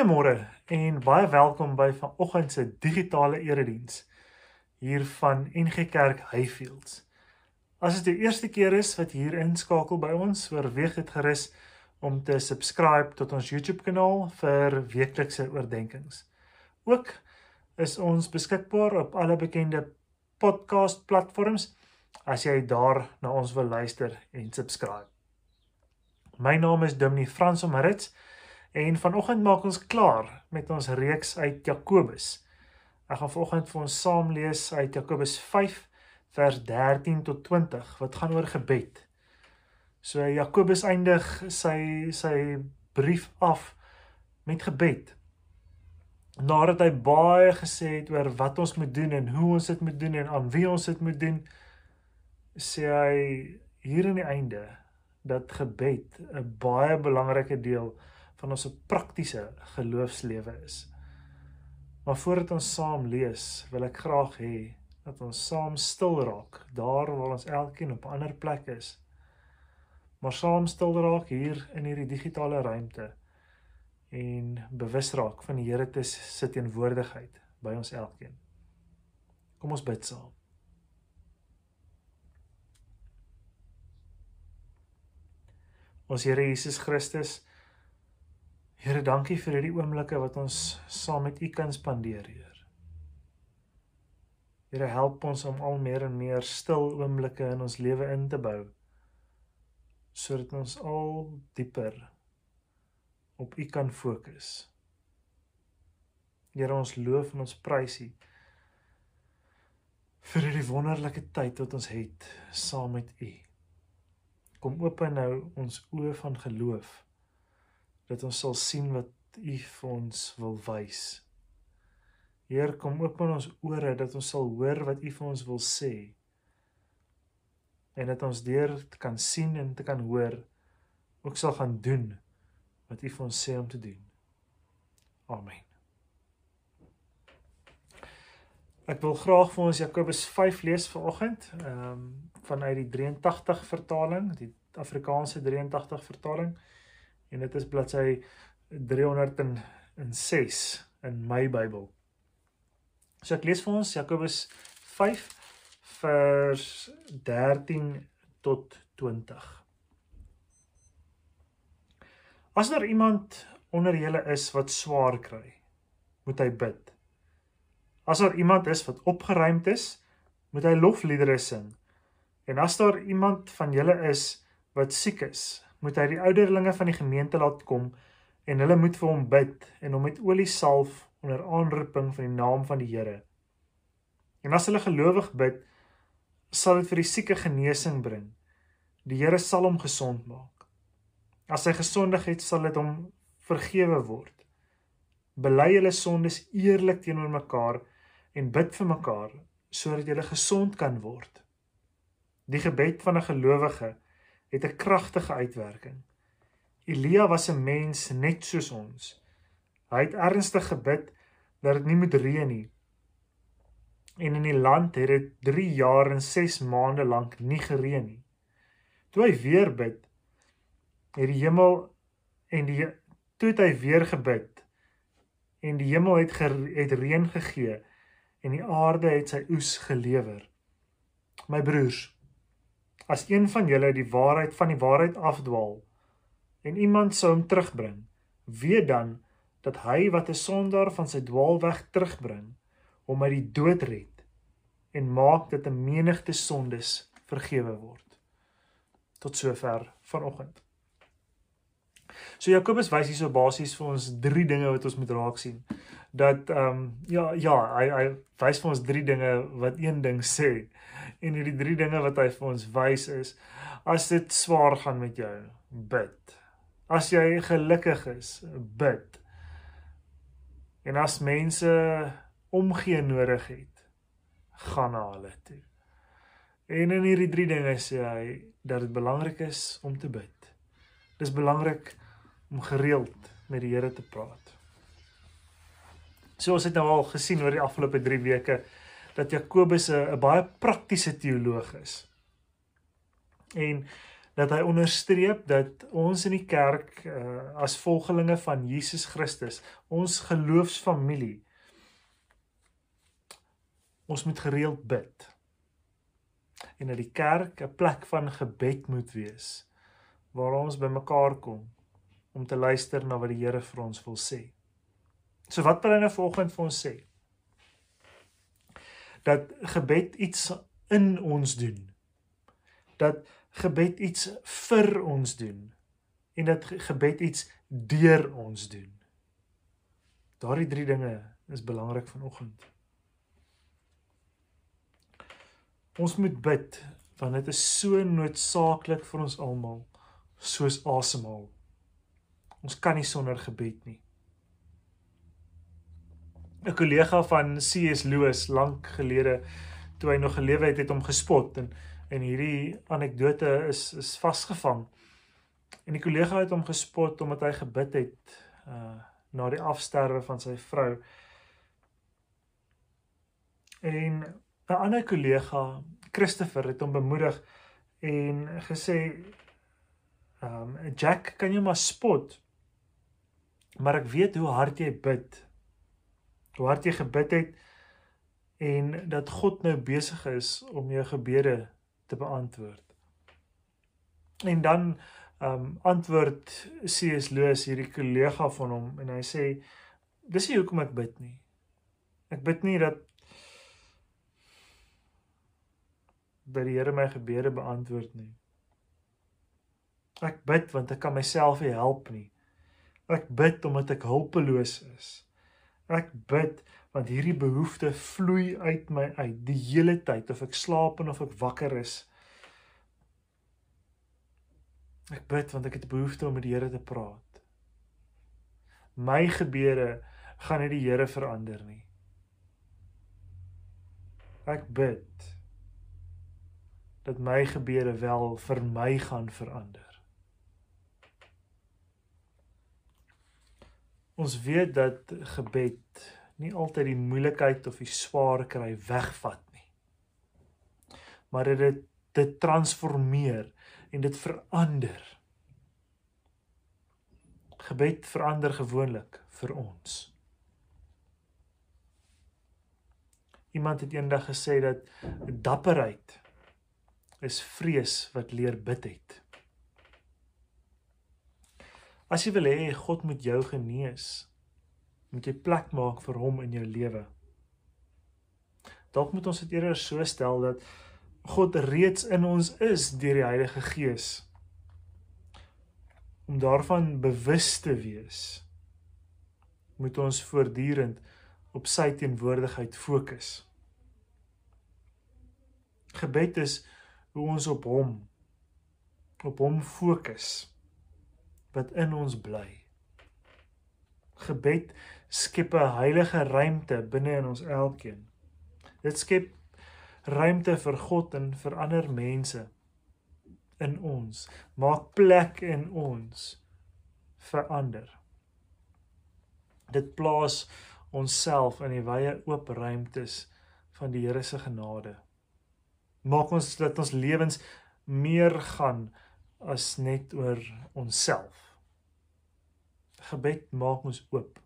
Goeiemôre en baie welkom by vanoggend se digitale erediens hier van NG Kerk Highfields. As dit die eerste keer is wat hier inskakel by ons, oorweeg dit gerus om te subscribe tot ons YouTube kanaal vir weeklikse oordeenkings. Ook is ons beskikbaar op alle bekende podcast platforms as jy daar na ons wil luister en subscribe. My naam is Dominee Frans Omarits En vanoggend maak ons klaar met ons reeks uit Jakobus. Ek gaan vanoggend vir ons saam lees uit Jakobus 5 vers 13 tot 20 wat gaan oor gebed. So Jakobus eindig sy sy brief af met gebed. Nadat hy baie gesê het oor wat ons moet doen en hoe ons dit moet doen en aan wie ons dit moet doen, sê hy hier aan die einde dat gebed 'n baie belangrike deel is van ons praktiese geloofslewe is. Maar voordat ons saam lees, wil ek graag hê dat ons saam stil raak daar waar ons elkeen op 'n ander plek is. Maar saam stil raak hier in hierdie digitale ruimte en bewus raak van die Here se teenwoordigheid by ons elkeen. Kom ons bid saam. Ons Here Jesus Christus Here, dankie vir hierdie oomblikke wat ons saam met U kan spandeer, Heer. Here, help ons om al meer en meer stil oomblikke in ons lewe in te bou sodat ons al dieper op U kan fokus. Here, ons loof en ons prys U vir hierdie wonderlike tyd wat ons het saam met U. Kom open nou ons oë van geloof dat ons sal sien wat U vir ons wil wys. Heer, kom open ons ore dat ons sal hoor wat U vir ons wil sê. En dat ons deur kan sien en te kan hoor ook sal gaan doen wat U vir ons sê om te doen. Amen. Ek wil graag vir ons Jakobus 5 lees vanoggend, ehm um, vanuit die 83 vertaling, die Afrikaanse 83 vertaling en dit is bladsy 306 in my Bybel. So ek lees vir ons Jakobus 5 vers 13 tot 20. As daar iemand onder julle is wat swaar kry, moet hy bid. As daar iemand is wat opgeruimd is, moet hy lofliedere sing. En as daar iemand van julle is wat siek is, moet hy die ouderlinge van die gemeente laat kom en hulle moet vir hom bid en hom met olie salf onder aanroeping van die naam van die Here. En as hulle gelowig bid, sal dit vir die sieke genesing bring. Die Here sal hom gesond maak. As hy gesondig het, sal dit hom vergewe word. Bely julle sondes eerlik teenoor mekaar en bid vir mekaar sodat julle gesond kan word. Die gebed van 'n gelowige het 'n kragtige uitwerking. Elia was 'n mens net soos ons. Hy het ernstig gebid dat dit nie moet reën nie. En in die land het dit 3 jaar en 6 maande lank nie gereën nie. Toe hy weer bid, het die hemel en die toe het hy weer gebid en die hemel het ger, het reën gegee en die aarde het sy oes gelewer. My broers, as een van julle die waarheid van die waarheid afdwaal en iemand sou hom terugbring, weet dan dat hy wat 'n sondaar van sy dwaalweg terugbring, hom uit die dood red en maak dat 'n menigte sondes vergewe word. Tot sover vanoggend. So Jakobus wys hier so basies vir ons drie dinge wat ons moet raak sien. Dat ehm um, ja ja, hy hy wys vir ons drie dinge wat een ding sê. En hierdie drie dinge wat hy vir ons wys is as dit swaar gaan met jou, bid. As jy gelukkig is, bid. En as mense omgee nodig het, gaan na hulle toe. En in hierdie drie dinge sê hy dat dit belangrik is om te bid. Dis belangrik om gereeld met die Here te praat. So ons het nou al gesien oor die afgelope 3 weke dat Jakobus 'n baie praktiese teoloog is. En dat hy onderstreep dat ons in die kerk uh, as volgelinge van Jesus Christus, ons geloofsfamilie ons moet gereeld bid. En dat die kerk 'n plek van gebed moet wees waar ons bymekaar kom om te luister na wat die Here vir ons wil sê. So wat wil hy nou volgens vir ons sê? Dat gebed iets in ons doen. Dat gebed iets vir ons doen en dat gebed iets deur ons doen. Daardie drie dinge is belangrik vanoggend. Ons moet bid want dit is so noodsaaklik vir ons almal soos asemhaal. Ons kan nie sonder gebed nie. 'n Kollega van C.S. Lewis lank gelede toe hy nog gelewe het, het hom gespot en en hierdie anekdote is is vasgevang. En die kollega het hom gespot omdat hy gebid het uh na die afsterwe van sy vrou. En 'n ander kollega, Christopher, het hom bemoedig en gesê um Jack, kan jy maar spot? Maar ek weet hoe hard jy bid. Hoe hard jy gebid het en dat God nou besig is om jou gebede te beantwoord. En dan um antwoord C.S. Lewis hierdie kollega van hom en hy sê dis nie hoekom ek bid nie. Ek bid nie dat dat die Here my gebede beantwoord nie. Ek bid want ek kan myself nie help nie. Ek bid omdat ek hulpeloos is. Ek bid want hierdie behoefte vloei uit my uit die hele tyd of ek slaap en of ek wakker is. Ek bid want ek het behoefte om met die Here te praat. My gebede gaan nie die Here verander nie. Ek bid dat my gebede wel vir my gaan verander. Ons weet dat gebed nie altyd die moeilikheid of die swaar kry wegvat nie. Maar dit dit transformeer en dit verander. Gebed verander gewoonlik vir ons. Iemand het eendag gesê dat dapperheid is vrees wat leer bid het. As jy wil hê God moet jou genees, moet jy plek maak vir hom in jou lewe. Dalk moet ons dit eerder so stel dat God reeds in ons is deur die Heilige Gees om daarvan bewus te wees moet ons voortdurend op sy teenwoordigheid fokus. Gebed is hoe ons op hom op hom fokus wat in ons bly. Gebed skep 'n heilige ruimte binne in ons elkeen. Dit skep ruimte vir God en vir ander mense in ons. Maak plek in ons vir ander. Dit plaas onsself in die wye oop ruimtes van die Here se genade. Maak ons dat ons lewens meer gaan as net oor onsself. Gebed maak ons oop.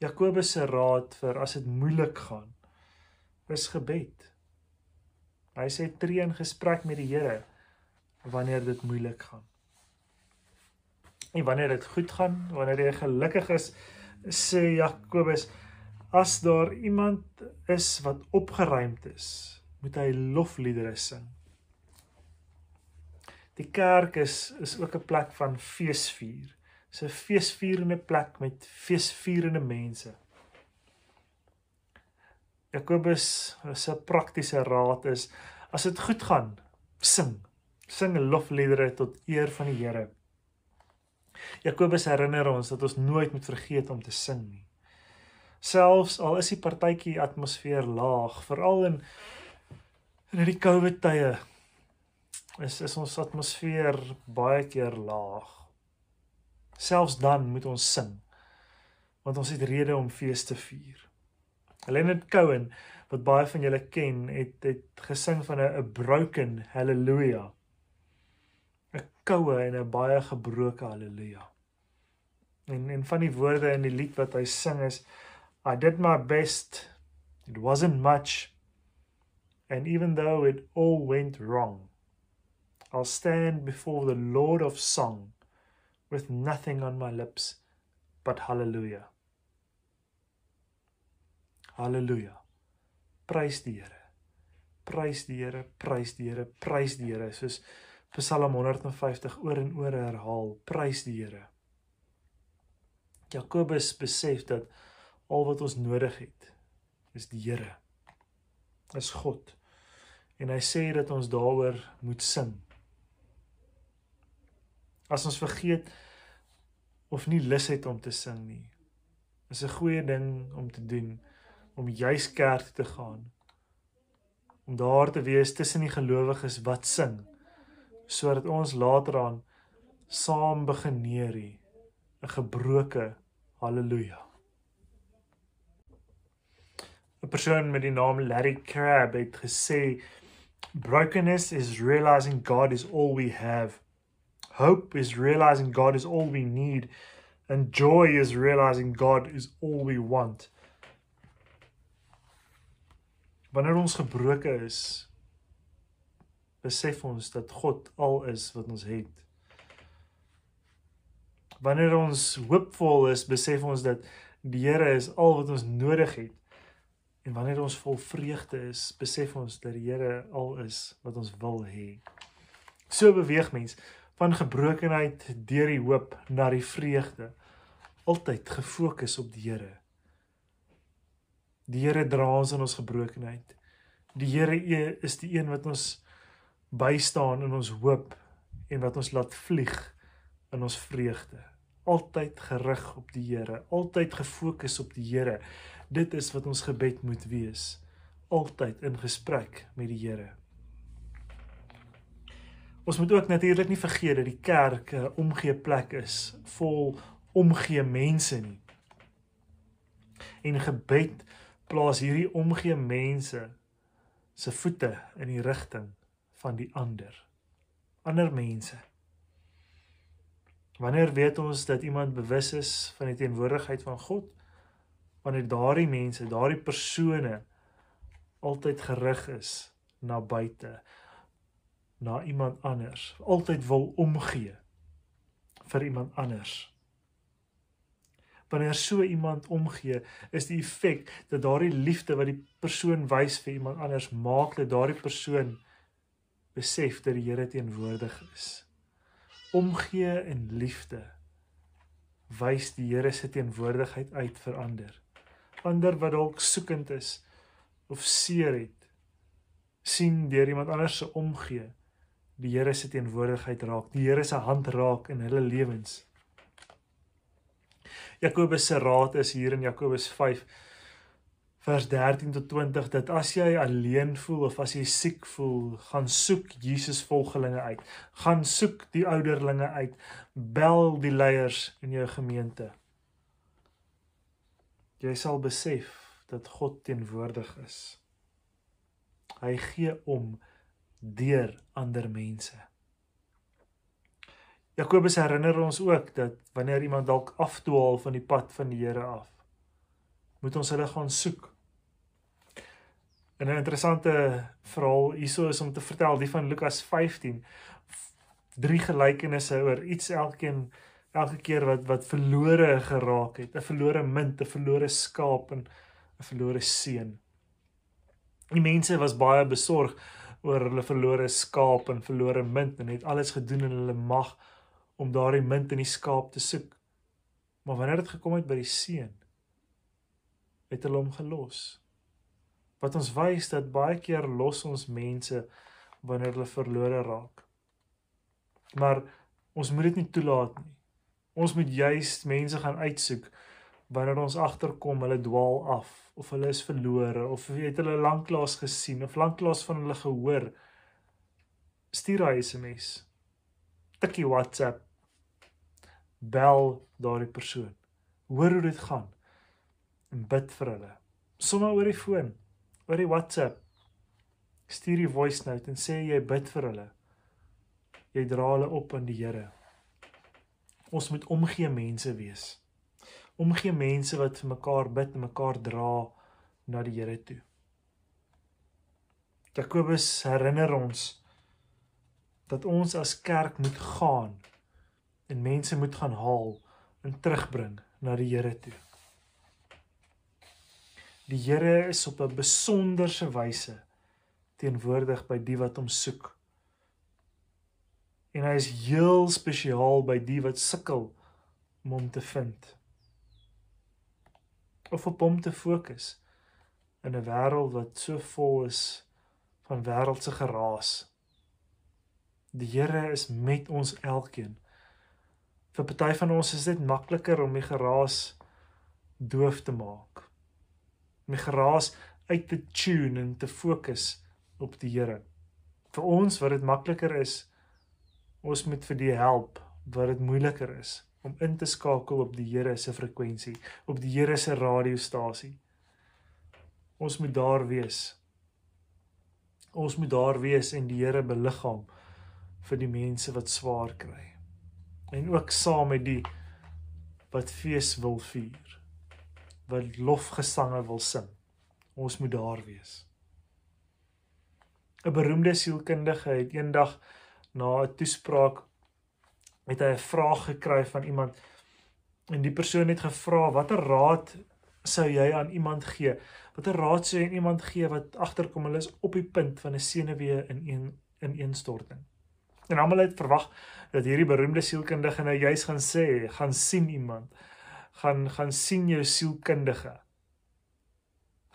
Jakobus se raad vir as dit moeilik gaan is gebed. Hy sê tree in gesprek met die Here wanneer dit moeilik gaan. En wanneer dit goed gaan, wanneer jy gelukkig is, sê Jakobus, as daar iemand is wat opgeruimd is, moet hy lofliedere sing. Die kerk is is ook 'n plek van feesvier. Dis 'n feesvierende plek met feesvierende mense. Jakobus se praktiese raad is as dit goed gaan, sing. Sing lofliedere tot eer van die Here. Jakobus herinner ons dat ons nooit moet vergeet om te sing nie. Selfs al is die partytjie atmosfeer laag, veral in in hierdie COVID tye, is is ons atmosfeer baie keer laag. Selfs dan moet ons sing want ons het rede om fees te vier. Leonard Cohen wat baie van julle ken, het het gesing van 'n broken hallelujah. 'n koue en 'n baie gebroke haleluja. En en van die woorde in die lied wat hy sing is I did my best. It wasn't much. And even though it all went wrong, I'll stand before the Lord of song with nothing on my lips but hallelujah. Hallelujah. Prys die Here. Prys die Here, prys die Here, prys die Here. Soos Psalm 150 oor en oor herhaal, prys die Here. Jakobus besef dat al wat ons nodig het is die Here. Is God. En hy sê dat ons daaroor moet sing. As ons vergeet of nie lus het om te sing nie, is 'n goeie ding om te doen om juis kerk te gaan. Om daar te wees tussen die gelowiges wat sing sodat ons later aan saam begin neerie 'n gebroke haleluja. 'n Persoon met die naam Larry Crabb het gesê brokenness is realizing God is all we have Hope is realizing God is all we need, and joy is realizing God is all we want. Wanneer ons gebroke is, besef ons dat God al is wat ons het. Wanneer ons hoopvol is, besef ons dat die Here is al wat ons nodig het. En wanneer ons vol vreugde is, besef ons dat die Here al is wat ons wil hê. So beweeg mens van gebrokenheid deur die hoop na die vreugde altyd gefokus op die Here. Die Here dra ons in ons gebrokenheid. Die Here is die een wat ons bystaan in ons hoop en wat ons laat vlieg in ons vreugde. Altyd gerig op die Here, altyd gefokus op die Here. Dit is wat ons gebed moet wees. Altyd in gesprek met die Here. Ons moet ook natuurlik nie vergeet dat die kerk 'n omgee plek is vol omgee mense nie. En gebed plaas hierdie omgee mense se voete in die rigting van die ander. Ander mense. Wanneer weet ons dat iemand bewus is van die teenwoordigheid van God? Wanneer daardie mense, daardie persone altyd gerig is na buite na iemand anders, altyd wil omgee vir iemand anders. Wanneer so iemand omgee, is die effek dat daardie liefde wat die persoon wys vir iemand anders maak dat daardie persoon besef dat die Here teenwoordig is. Omgee en liefde wys die Here se teenwoordigheid uit vir ander. Ander wat dalk soekend is of seer het, sien deur iemand anders se omgee die Here se teenwoordigheid raak, die Here se hand raak in hulle lewens. Jakobus se raad is hier in Jakobus 5 vers 13 tot 20 dat as jy alleen voel of as jy siek voel, gaan soek Jesus volgelinge uit. Gaan soek die ouderlinge uit. Bel die leiers in jou gemeente. Jy sal besef dat God teenwoordig is. Hy gee om deur ander mense. Jakobus herinner ons ook dat wanneer iemand dalk afdwaal van die pad van die Here af, moet ons hulle gaan soek. En 'n interessante verhaal hieso is om te vertel die van Lukas 15 drie gelykenisse oor iets elkeen elke keer wat wat verlore geraak het, 'n verlore munt, 'n verlore skaap en 'n verlore seun. Die mense was baie besorg oor hulle verlore skaap en verlore munt en het alles gedoen in hulle mag om daardie munt in die skaap te soek. Maar wanneer dit gekom het by die seun, het hulle hom gelos. Wat ons wys dat baie keer los ons mense wanneer hulle verlore raak. Maar ons moet dit nie toelaat nie. Ons moet juis mense gaan uitsoek wanneer ons agterkom hulle dwaal af of hulle is verlore of jy het hulle lanklaas gesien of lanklaas van hulle gehoor stuur hy SMS tikkie WhatsApp bel daardie persoon hoor hoe dit gaan en bid vir hulle sommer oor die foon oor die WhatsApp stuur die voice note en sê jy bid vir hulle jy dra hulle op aan die Here. Ons moet omgee mense wees. Omgee mense wat vir mekaar bid en mekaar dra na die Here toe. Jakobus herinner ons dat ons as kerk moet gaan en mense moet gaan haal en terugbring na die Here toe. Die Here is op 'n besonderse wyse teenwoordig by die wat hom soek. En hy is heel spesiaal by die wat sukkel om hom te vind. Of op hom te fokus in 'n wêreld wat so vol is van wêreldse geraas. Die Here is met ons elkeen. Vir party van ons is dit makliker om die geraas doof te maak. Om die geraas uit te tune en te fokus op die Here. Vir ons wat dit makliker is, ons moet vir die help wat dit moeiliker is om in te skakel op die Here se frekwensie, op die Here se radiostasie. Ons moet daar wees. Ons moet daar wees en die Here beliggaam vir die mense wat swaar kry. En ook saam met die wat fees wil vier. Wat lofgesange wil sing. Ons moet daar wees. 'n beroemde sielkundige het eendag na 'n toespraak hy 'n vraag gekry van iemand en die persoon het gevra watter raad sou jy aan iemand gee? Watter raad sou jy aan iemand gee wat agterkom hulle is op die punt van 'n senuwee in een in eenstorting? En almal het verwag dat hierdie beroemde sielkundige nou juis gaan sê, gaan sien iemand, gaan gaan sien jou sielkundige.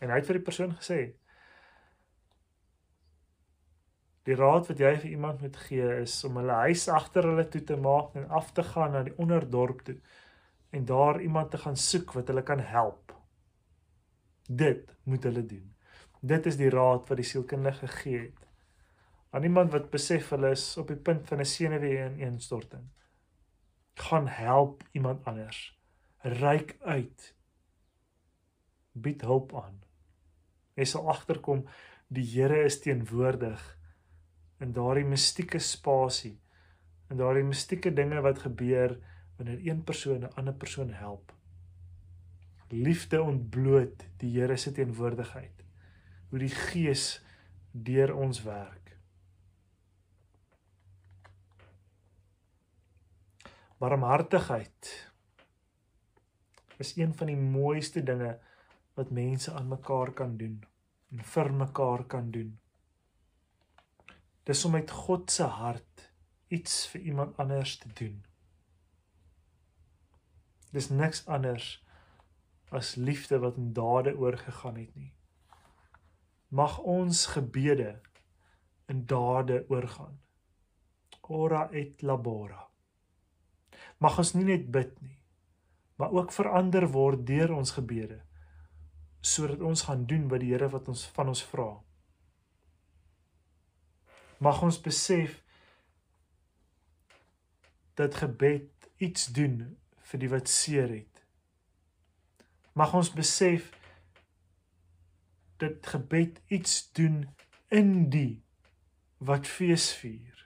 En hy het vir die persoon gesê, Die raad wat jy vir iemand moet gee is om hulle huis agter hulle toe te maak en af te gaan na die onderdorp toe en daar iemand te gaan soek wat hulle kan help. Dit moet hulle doen. Dit is die raad wat die sielkundige gegee het. Aan iemand wat besef hulle is op die punt van 'n senuwee en instorting. Gaan help iemand anders. Ryk uit. Bied hulp aan. Jy sal agterkom die Here is teenwoordig in daardie mistieke spasie in daardie mistieke dinge wat gebeur wanneer een persoon 'n ander persoon help. Liefde ontbloot die Here se teenwoordigheid. Hoe die Gees deur ons werk. Barmhartigheid is een van die mooiste dinge wat mense aan mekaar kan doen en vir mekaar kan doen. Dis om met God se hart iets vir iemand anders te doen. Dis niks anders as liefde wat in dade oorgegaan het nie. Mag ons gebede in dade oorgaan. Ora et labora. Mag ons nie net bid nie, maar ook verander word deur ons gebede sodat ons gaan doen wat die Here wat ons van ons vra mag ons besef dat gebed iets doen vir die wat seer het. Mag ons besef dat gebed iets doen in die wat fees vier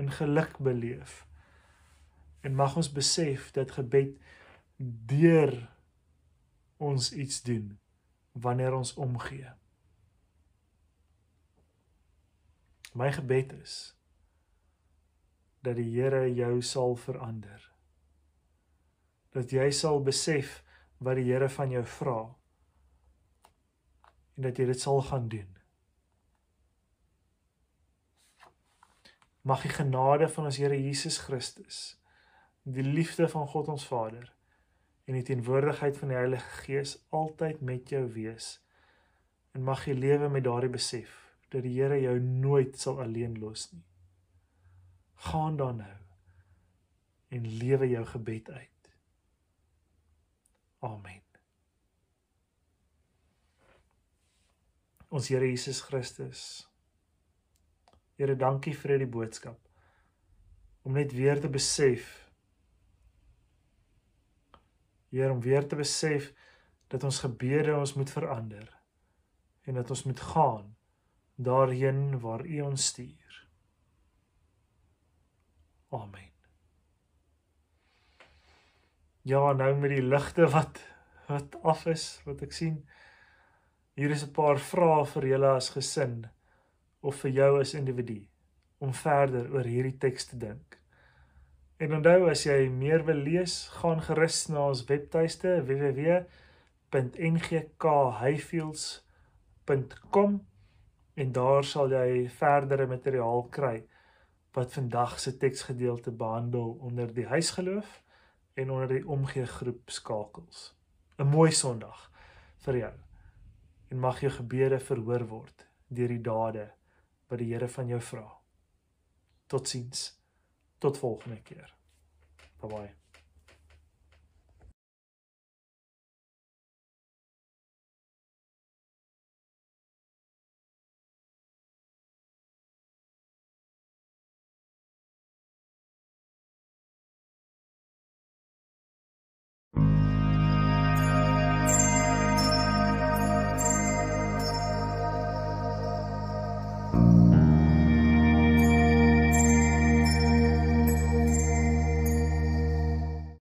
en geluk beleef. En mag ons besef dat gebed deur ons iets doen wanneer ons omgee. My gebed is dat die Here jou sal verander. Dat jy sal besef wat die Here van jou vra en dat jy dit sal gaan doen. Mag die genade van ons Here Jesus Christus, die liefde van God ons Vader en die teenwoordigheid van die Heilige Gees altyd met jou wees. En mag jy lewe met daardie besef dat die Here jou nooit sal alleen los nie. Gaan dan nou en lewe jou gebed uit. Amen. Ons Here Jesus Christus. Here, dankie vir hierdie boodskap. Om net weer te besef Here om weer te besef dat ons gebede ons moet verander en dat ons moet gaan daarheen waar U ons stuur. Amen. Ja, nou met die ligte wat wat af is, wat ek sien. Hier is 'n paar vrae vir julle as gesin of vir jou as individu om verder oor hierdie teks te dink. En onthou as jy meer wil lees, gaan gerus na ons webtuiste www.ngkhighfields.com en daar sal jy verdere materiaal kry wat vandag se teksgedeelte behandel onder die huisgeloof en onder die omgee groep skakels. 'n Mooi Sondag vir jou. En mag jou gebede verhoor word deur die dade wat die Here van jou vra. Totsiens. Tot volgende keer. Bye bye.